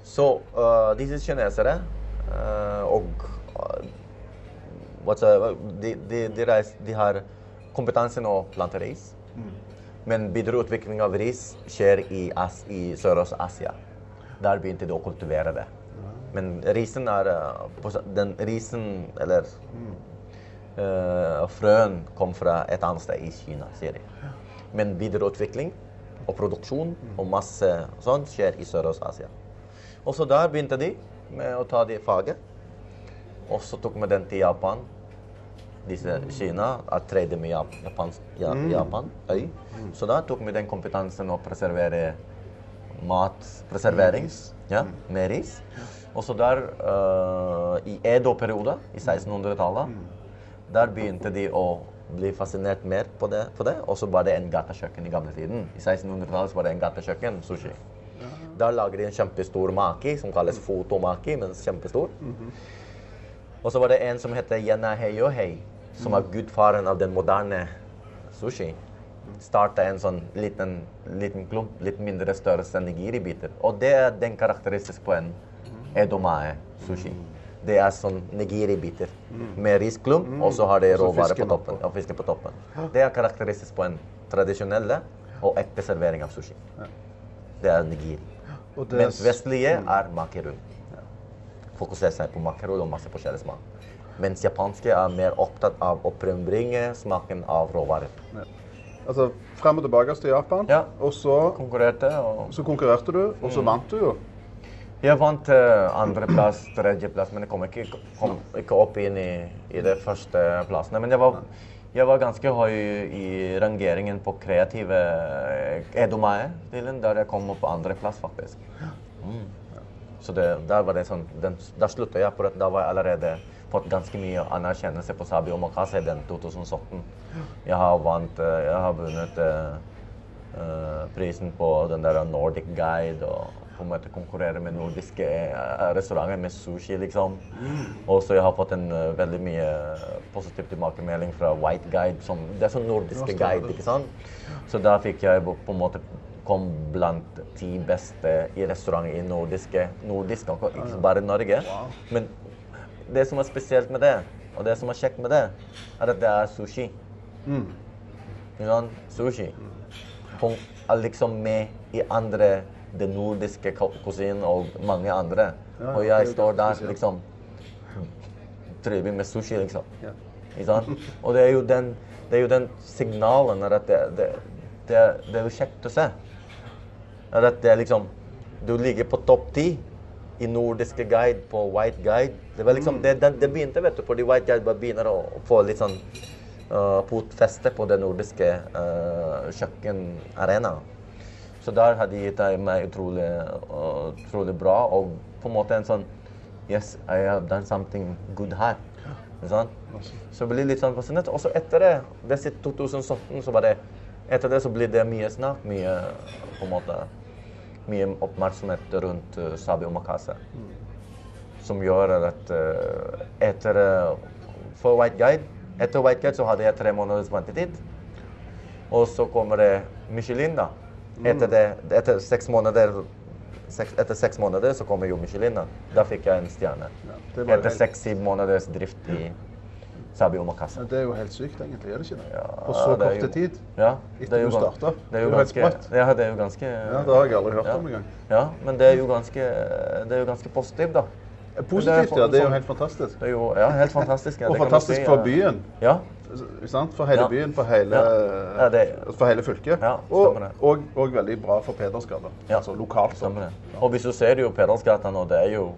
Så uh, disse kinesere uh, og uh, de, de, de, reis, de har kompetansen å plante ris. Men videreutvikling av ris skjer i, As- i Sørøst-Asia. Der begynte de å kultivere det. Men risen er eh, Den risen, eller eh, frøen, kom fra et annet sted i Kina, sier de. Men videreutvikling og produksjon og masse sånt skjer i Sørøst-Asia. Og så der begynte de med å ta det faget. Og så tok vi den til Japan. Disse Kina er tredje med Jap Japan, Japan øy. Så da tok vi den kompetansen å preservere mat, preservering, ja, med ris. Og så der, uh, i Edo-perioden, i 1600-tallet, der begynte de å bli fascinert mer på det. På det. Og så var det en gatekjøkken i gamle tiden. I 1600-tallet var det en gatekjøkken, sushi. Der lager de en kjempestor maki, som kalles fotomaki, men kjempestor. Og så var det en som heter Yena Heyohei, som var gudfaren av den moderne sushi. Starta en sånn liten, liten klump, litt mindre størrelse enn nigiri-biter. Og det er den karakteristisk på en edomae sushi. Det er sånn nigiri-biter med risklump, og så har det råvarer på toppen. Og fisken på toppen. Det er karakteristisk på en tradisjonelle og ekte servering av sushi. Det er nigiri. Mens vestlige er makerull. Fokuserer seg på makerull og masse forskjellig smak. Mens japanske er mer opptatt av å frembringe smaken av råvarer. Altså, frem og tilbake til Japan, Ja. og så, Konkurrerte og så konkurrerte du, og så Mm. vant du jo. Jeg vant uh, andreplass, tredjeplass, men jeg kom ikke, kom ikke opp inn i, i de første plassene. Men jeg var, jeg var ganske høy i rangeringen på kreative eh, edomae-stilen, der jeg kom opp på andreplass, faktisk. Mm. Så det, der var det sånn, den, Da slutta jeg, for da var jeg allerede fått ganske mye anerkjennelse på Sabi Omakase den 2017. Jeg har vant, eh, jeg har vunnet eh, eh, prisen på den der Nordic Guide og på en måte konkurrere med nordiske eh, restauranter med sushi, liksom. Og så jeg har fått en eh, veldig mye positiv tilbakemelding fra White Guide, som, det er sånn nordiske guide, ikke sant? Så da fikk jeg på en måte kom blant ti beste i restauranter i nordiske, nordiske ikke bare Norge. Men det som er spesielt med det, og det som er kjekt med det, er at det er sushi. Sant? Sushi. Hun er liksom med i andre det nordiske kusinen og mange andre. Ja, og jeg står der liksom Driver med sushi, liksom. Ja. Ikke sant? Og det er jo den, det er jo den signalen at det, det, det, det er jo kjekt å se. At det er liksom Du ligger på topp ti i nordiske guide på White Guide. Det, var liksom, det, det, det begynte, vet du, fordi White Guide bare begynner å få litt sånn uh, fotfeste på det nordiske uh, kjøkkenarenaen. Så der har de gitt meg utrolig, uh, utrolig bra, og på en måte en sånn Yes, I have done something good her. Sånn? Så jeg blir litt sånn fascinert. Og så etter det, det sitt 2017, så var det Etter det så blir det mye snakk, mye på en måte Mye oppmerksomhet rundt uh, Sabi Omakase. Som gjør at uh, etter For White Guide Etter White Guide så hadde jeg tre måneders ventetid. Og så kommer det Michelin, da. Etter, det, etter seks måneder seks, Etter seks måneder så kommer jo Michelin. Da, fikk jeg en stjerne. Ja, etter seks-syv måneders drift i Sabi Omakase. Ja, Det er jo helt sykt, egentlig. Er det ikke det? Ja, På så kort jo- tid. Ja, Etter det er du starta. Det er jo helt sprøtt. ja, det er jo ganske Ja, Det har jeg aldri hørt om engang. Ja, men det er jo ganske, det er jo ganske positivt, da. Positivt, ja. Det er jo helt fantastisk. Det er jo ja, helt fantastisk. Og fantastisk for byen. Ja. For hele byen, for hele, Ja. Ja, det- for hele fylket. Og, og, og veldig bra for Pedersgata. Ja, Altså lokalt. Stemmer det. Og hvis du ser jo Pedersgata nå, det er jo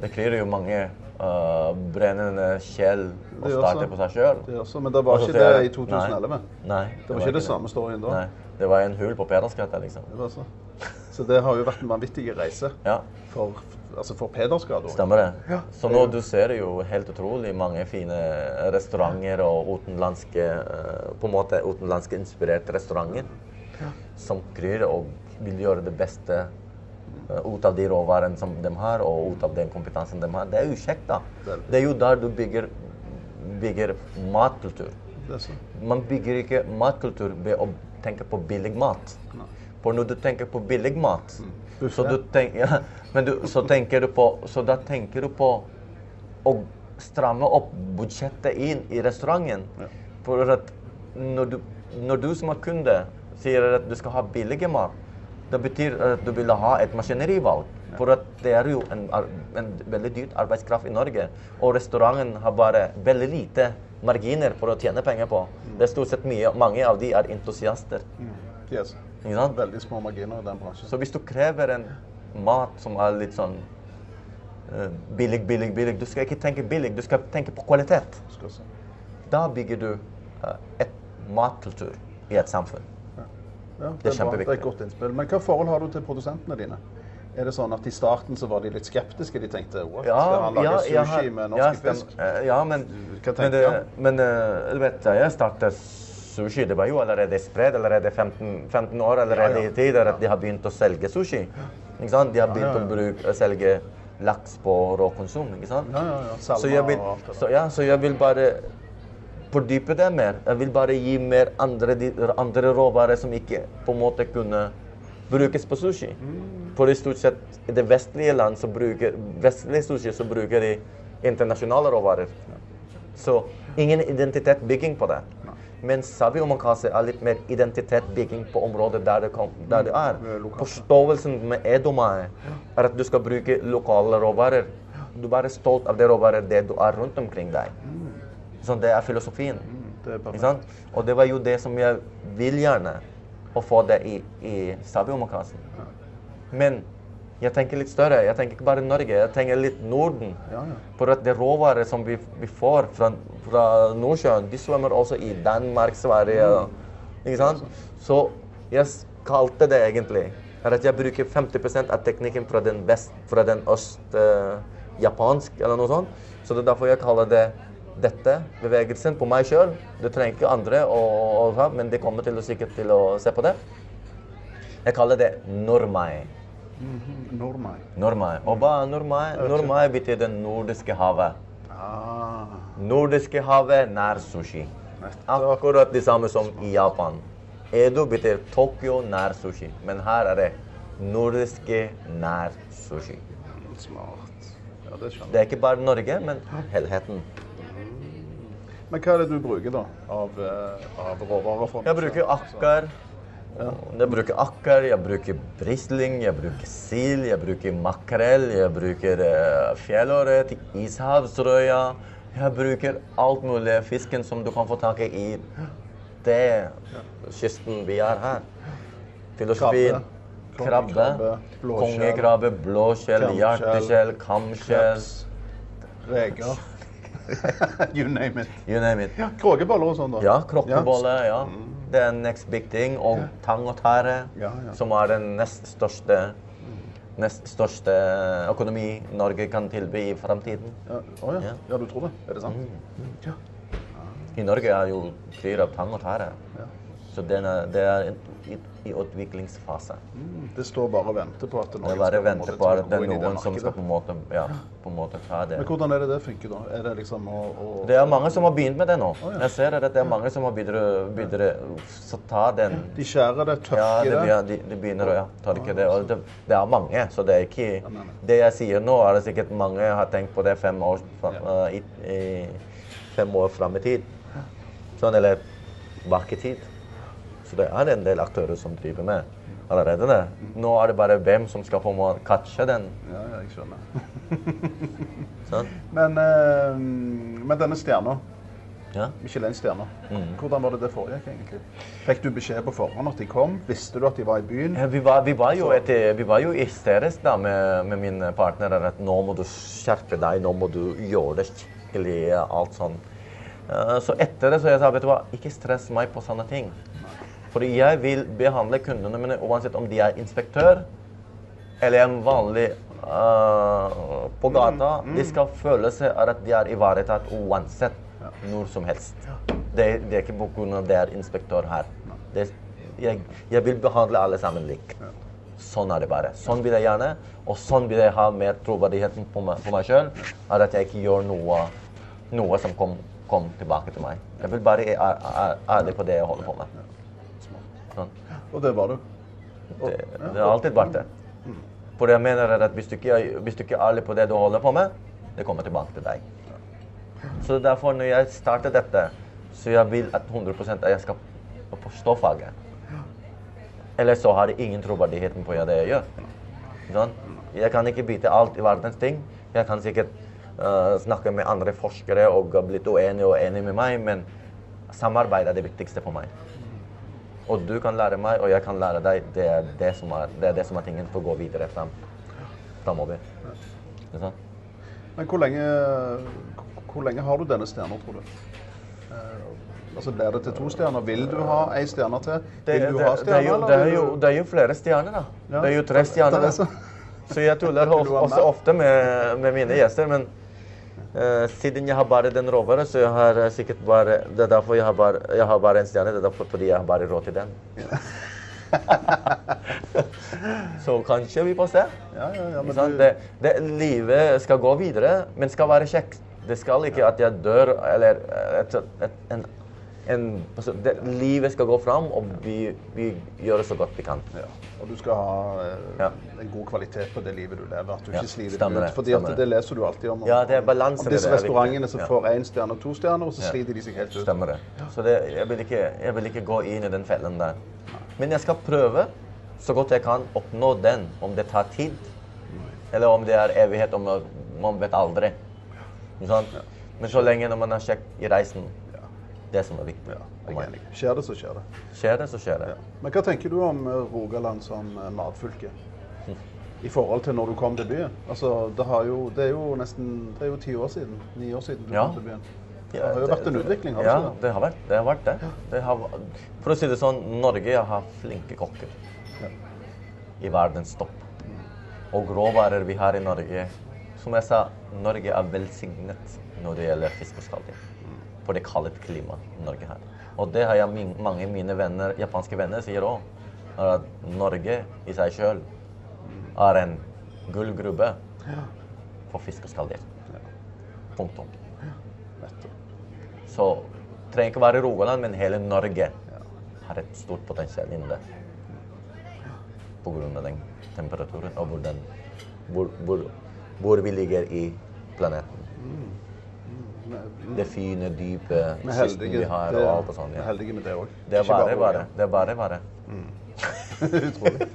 Det klir jo mange uh, brennende kjell og Det gjør starte så. på seg sjøl. Det også, men det var ikke det i 2011. Nei, nei Det var ikke det samme storyen da. Nei, det var en hull på Pedersgata, liksom. Det så. så det har jo vært en vanvittig reise Ja, for, altså for òg. stemmer det. Ja. Så nå du ser jo helt utrolig mange fine restauranter og utenlandske eh, På en måte utenlandske inspirerte restauranter som kryr og vil gjøre det beste eh, ut av de råvarene som de har, og ut av den kompetansen de har. Det er jo kjekt, da. Det er jo der du bygger, bygger matkultur. Man bygger ikke matkultur ved å tenke på billig mat. For når du tenker på billig mat, Buffet. Så, du tenk, ja, men du, så, tenker du på, så da tenker du på å stramme opp budsjettet inn i restauranten. For at når du, når du som er kunde sier at du skal ha billig mat, det betyr at du vil ha et maskinerivalg. For at det er jo en, en veldig dyrt arbeidskraft i Norge. Og restauranten har bare veldig lite marginer for å tjene penger på. Det er stort sett mye, mange av de er entusiaster. Yes. Veldig små marginer i den bransjen. Så hvis du krever en mat som er litt sånn uh, billig, billig, billig Du skal ikke tenke billig, du skal tenke på kvalitet. Da bygger du uh, et matkultur i et samfunn. Ja, Det er bra. kjempeviktig. Det er et godt innspill. Men hva forhold har du til produsentene dine? Er det sånn at I starten så var de litt skeptiske. De tenkte what, skal han lage ja, sushi med norsk ja, fisk? eh, Ja, men, Hva men, det, men uh, vet, jeg startet sushi, det var jo allerede spredd allerede 15, 15 år allerede i tid at de har begynt å selge sushi. Ikke sant? De har begynt å bruke, selge laks på råkonsum. ikke sant? Så jeg vil, så, ja, så jeg vil bare fordype det mer. Jeg vil bare gi mer andre, andre råvarer som ikke på en måte kunne brukes på sushi. Mm. For i stort sett i det vestlige land så bruker vestlige sushi så bruker de internasjonale råvarer. Så ingen identitetsbygging på det. Men sabi omakase er litt mer identitetsbygging på området der det, kom, der det er. Det er. Forståelsen med edomae er at du skal bruke lokale råvarer. Du er bare stolt av det råvarer det du er rundt omkring deg. Så det er filosofien. Det er? Og det var jo det som jeg vil gjerne, å få det i, i sabi omakasen. Men jeg tenker litt større. Jeg tenker ikke bare Norge, jeg tenker litt Norden. Ja, ja. For at det råvarer som vi, vi får fra, fra Nordsjøen, de svømmer også i Danmark, Sverige. og- Ikke sant? Så jeg kalte det egentlig er at jeg bruker 50% av teknikken fra den vest, fra den øst eh, japansk eller noe sånt. Så det er derfor jeg kaller det dette, bevegelsen, på meg sjøl. Du trenger ikke andre, å, ha, men de kommer til å sikkert til å se på det. Jeg kaller det normai. Nordmai. Normai. Og hva er betyr det nordiske havet. Ah, Nordiske havet nær sushi. Akkurat det samme som i Japan. Edo betyr Tokyo nær sushi, men her er det nordiske nær sushi. smart. Ja, det skjønner Det er ikke bare Norge, men helheten. Men hva er det du bruker da av, eh, av råvarer? Jeg bruker akker. Jeg bruker akker, jeg bruker brisling, jeg bruker sild, jeg bruker makrell, jeg bruker uh, fjellørret, ishavsrøya. Jeg bruker alt mulig fisken som du kan få tak i det kysten vi er her. Filosofien. Krabbe, Krabbe, kongekrabbe, blåskjell, hjerteskjell, kamskjell. Reker. *laughs* you name it. You name it. Ja, Kråkeboller og sånn, da. Ja, krokkebolle. Ja. Det er next big thing. Og tang og tare, Ja, ja. som er den nest største, nest største økonomi Norge kan tilby i framtiden. Ja. Oh, ja. Ja. ja, du tror det? Er det sant? Ja. I Norge er jo fyr av tang og tare. Ja. Så den er, det er i, i utviklingsfase. Mm, Det står bare og venter på at Det det er bare skal på at det er noen som skal på en måte, ja, på en måte ta det. Men hvordan er det det funker, da? Er det liksom å, å Det er mange som har begynt med det nå. ja. Jeg ser at det er mange som har begynt å ta den De skjærer det, tørker Ja, det, Ja, de, de begynner å ja, tørke det. Og det, det er mange, så det er ikke. Det jeg sier nå, er det sikkert mange har tenkt på det fem år, eh, fem år fram i tid. Sånn, eller bak i tid. Så det er en del aktører som driver med allerede det. Nå er det bare hvem som skal få en catche den. Ja, ja, jeg skjønner. *laughs* Sånn. Men, uh, men denne stjerna, Ja. Michelin-stjerna, Mm. hvordan var det det foregikk egentlig? Fikk du beskjed på forhånd at de kom? Visste du at de var i byen? Ja, Vi var, vi, var et, vi var jo i da med, med mine partnere at nå må du skjerpe deg, nå må du gjøre det skikkelig, alt sånn. Eh, Så etter det så jeg sa vet du hva, ikke stress meg på sånne ting. Fordi jeg vil behandle kundene mine uansett om de er inspektør eller en vanlig uh, på gata. De skal føle seg at de er ivaretatt uansett når som helst. Det, det er ikke på grunn av det er inspektør her. Det, jeg, jeg vil behandle alle sammen likt. Sånn er det bare. Sånn vil jeg gjerne. Og sånn vil jeg ha mer troverdighet på meg, på meg sjøl. At jeg ikke gjør noe, noe som kom, kom tilbake til meg. Jeg vil bare være ærlig på det jeg holder på med. Og det var du? Det, det har alltid vært det. For jeg mener at hvis du, ikke, hvis du ikke er ærlig på det du holder på med, det kommer tilbake til deg. Så derfor når jeg starter dette, så jeg vil at 100 at jeg skal forstå faget. Ellers så har jeg ingen troverdighet på det jeg gjør. Sånn? Jeg kan ikke vite alt i verdens ting. Jeg kan sikkert uh, snakke med andre forskere og blitt uenige og enige med meg, men samarbeid er det viktigste for meg. Og du kan lære meg, og jeg kan lære deg. Det er det som er, det er, det som er tingen for å gå videre frem, framover. Ikke sant? Men hvor lenge, hvor lenge har du denne stjerna, tror du? Eh, altså Blir det til to stjerner? Vil du ha ei stjerne til? Vil du ha er stjerner, det, er jo, det er jo flere stjerner, da. Det er jo tre stjerner. Er så. jeg tuller *laughs* også ofte med, med mine gjester, men siden jeg har bare den råvaren, så jeg har eh, sikkert bare Det er derfor jeg har bare, jeg har bare en stjerne. Det er derfor fordi jeg har bare råd til den. *laughs* så kanskje vi får se. Ja, ja, ja, men du, Det, det, livet skal gå videre, men skal være kjekt. Det skal ikke at jeg dør eller et, et, en, en, altså, det, Livet skal gå fram, og vi, vi gjør det så godt vi kan. ja. Og du skal ha eh, en god kvalitet på det livet du lever. At du Ja, ikke sliter deg ut. Fordi det. det leser du alltid om. om Ja, det er balanse Om disse det restaurantene som får én stjerne og to stjerner, og så sliter de seg helt ut. Stemmer det. Så det, jeg, vil ikke, jeg vil ikke gå inn i den fellen der. Men jeg skal prøve så godt jeg kan oppnå den, om det tar tid. Eller om det er evighet, om man vet aldri. Ikke? Men så lenge når man er kjekk i reisen, det som er viktig. Ja, er. Skjer det, så skjer det. Skjer det, så skjer det. Ja. Men hva tenker du om eh, Rogaland som eh, matfylke? I forhold til når du kom til byen? Altså, det, har jo, det er jo nesten det er jo ti år siden. Ni år siden du Ja. kom til byen. Det har jo vært en utvikling, har ja, det? har vært det. Har vært det. det har, for å si det sånn, Norge har flinke kokker i verdenstopp. Og råvarer vi har i Norge Som jeg sa, Norge er velsignet når det gjelder fisk og skalldyr. For det kalde klimaet Norge har. Og det har jeg min, mange av mine venner, japanske venner sier òg. At Norge i seg sjøl er en gullgruve for fisk og skalldyr. Punktum. Så det trenger ikke være Rogaland, men hele Norge har et stort potensial innen det. På av den temperaturen og hvor, den, hvor, hvor, hvor vi ligger i planeten. Det fine, dype kysten vi har. og alt og sånn, ja. heldige med det òg. Det er bare, bare. Det er bare, bare. *laughs* Utrolig.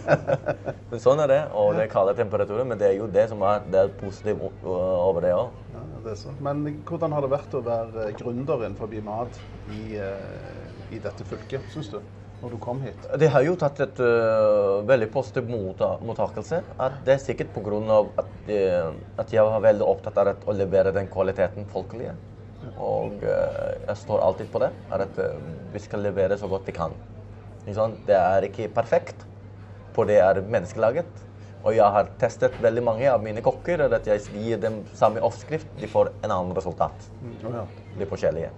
*laughs* Men sånn er det, og det er kalde temperaturer, men det er jo det som er, det er positivt over det òg. Ja, det er sant. Men hvordan har det vært å være eh, gründer innenfor mat i, eh, i dette fylket, syns du? Når du kom hit? Det har jo tatt et uh, veldig positiv motta mottakelse. At det er sikkert pga. At, uh, at jeg var veldig opptatt av at, å levere den kvaliteten folkelige. Og uh, jeg står alltid på det. At vi skal levere så godt vi kan. Det er ikke perfekt, for det er menneskelaget. Og jeg har testet veldig mange av mine kokker. er At jeg gir dem samme oppskrift, de får en annen resultat. Ja. De forskjellige.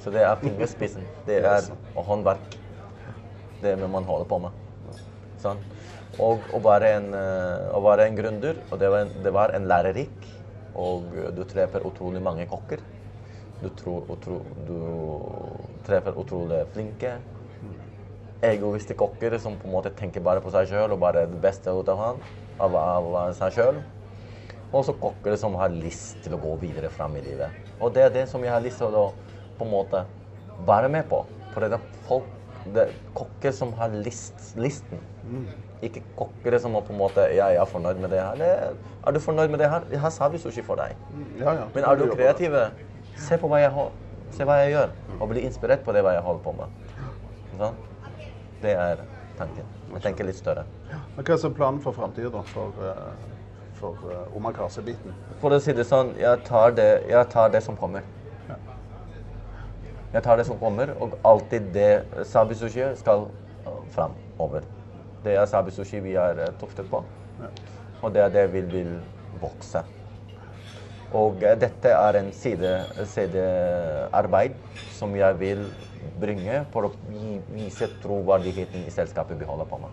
Så det er fingerspissen. Det er håndverk. Det man holder på med. Sånn. Og å være en, eh, å være en gründer, og det var en, det var en lærerik, og du treffer utrolig mange kokker. Du, tror, utro, du treffer utrolig flinke, egoistiske kokker som på en måte tenker bare på seg sjøl og bare det beste ut av han, av, av seg sjøl. Og så kokker som har lyst til å gå videre fram i livet. Og det er det som jeg har lyst til å på en måte være med på. For det er folk, det er kokker som har list, listen. Ikke kokker som er på en måte Ja, jeg er fornøyd med det her. Det, er du fornøyd med det her? Jeg har vi sushi for deg. ja, ja. Men er du kreativ, se på hva jeg, se hva jeg gjør, og bli inspirert på det hva jeg holder på med. Sånn? Det er tanken. Jeg tenker litt større. Men hva er planen for framtida, da? For, eh, for uh, omakase-biten? For å si det sånn, jeg tar det, jeg tar det som kommer. Jeg tar det som kommer, og alltid det sabi-sushi skal uh, framover. Det er sabi-sushi vi er uh, tuftet på, og det er det vi vil vokse. Og eh, dette er en side, sidearbeid som jeg vil bringe for å vi- vise troverdigheten i selskapet vi holder på med.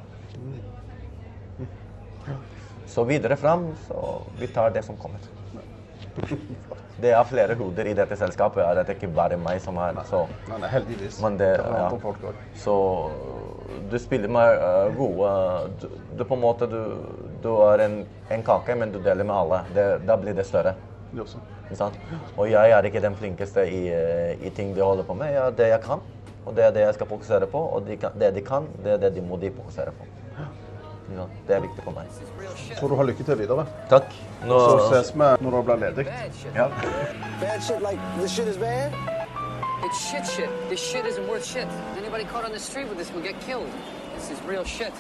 Så videre fram, så vi tar det som kommer. Det er flere hoder i dette selskapet. ja. Det er ikke bare meg som er så Nei, nei, heldigvis. Men det- er ja. folk også. Så du spiller med uh, gode du, du på en måte du, du er en, en kake, men du deler med alle. Det, da blir det større. Det også. Og jeg er ikke den flinkeste i, eh, i ting de holder på med. Jeg er det jeg kan, og det er det jeg skal fokusere på. Og de kan, det de kan, det er det de må de fokusere på. Sant? Det er viktig for meg. Tror du har lykke til videre. Takk. Nå, Så ses vi når det blir ledig. Ja. Bad shit like this shit is bad? It's shit shit. This shit isn't worth shit. Anybody caught on the street with this will get killed. This is real shit.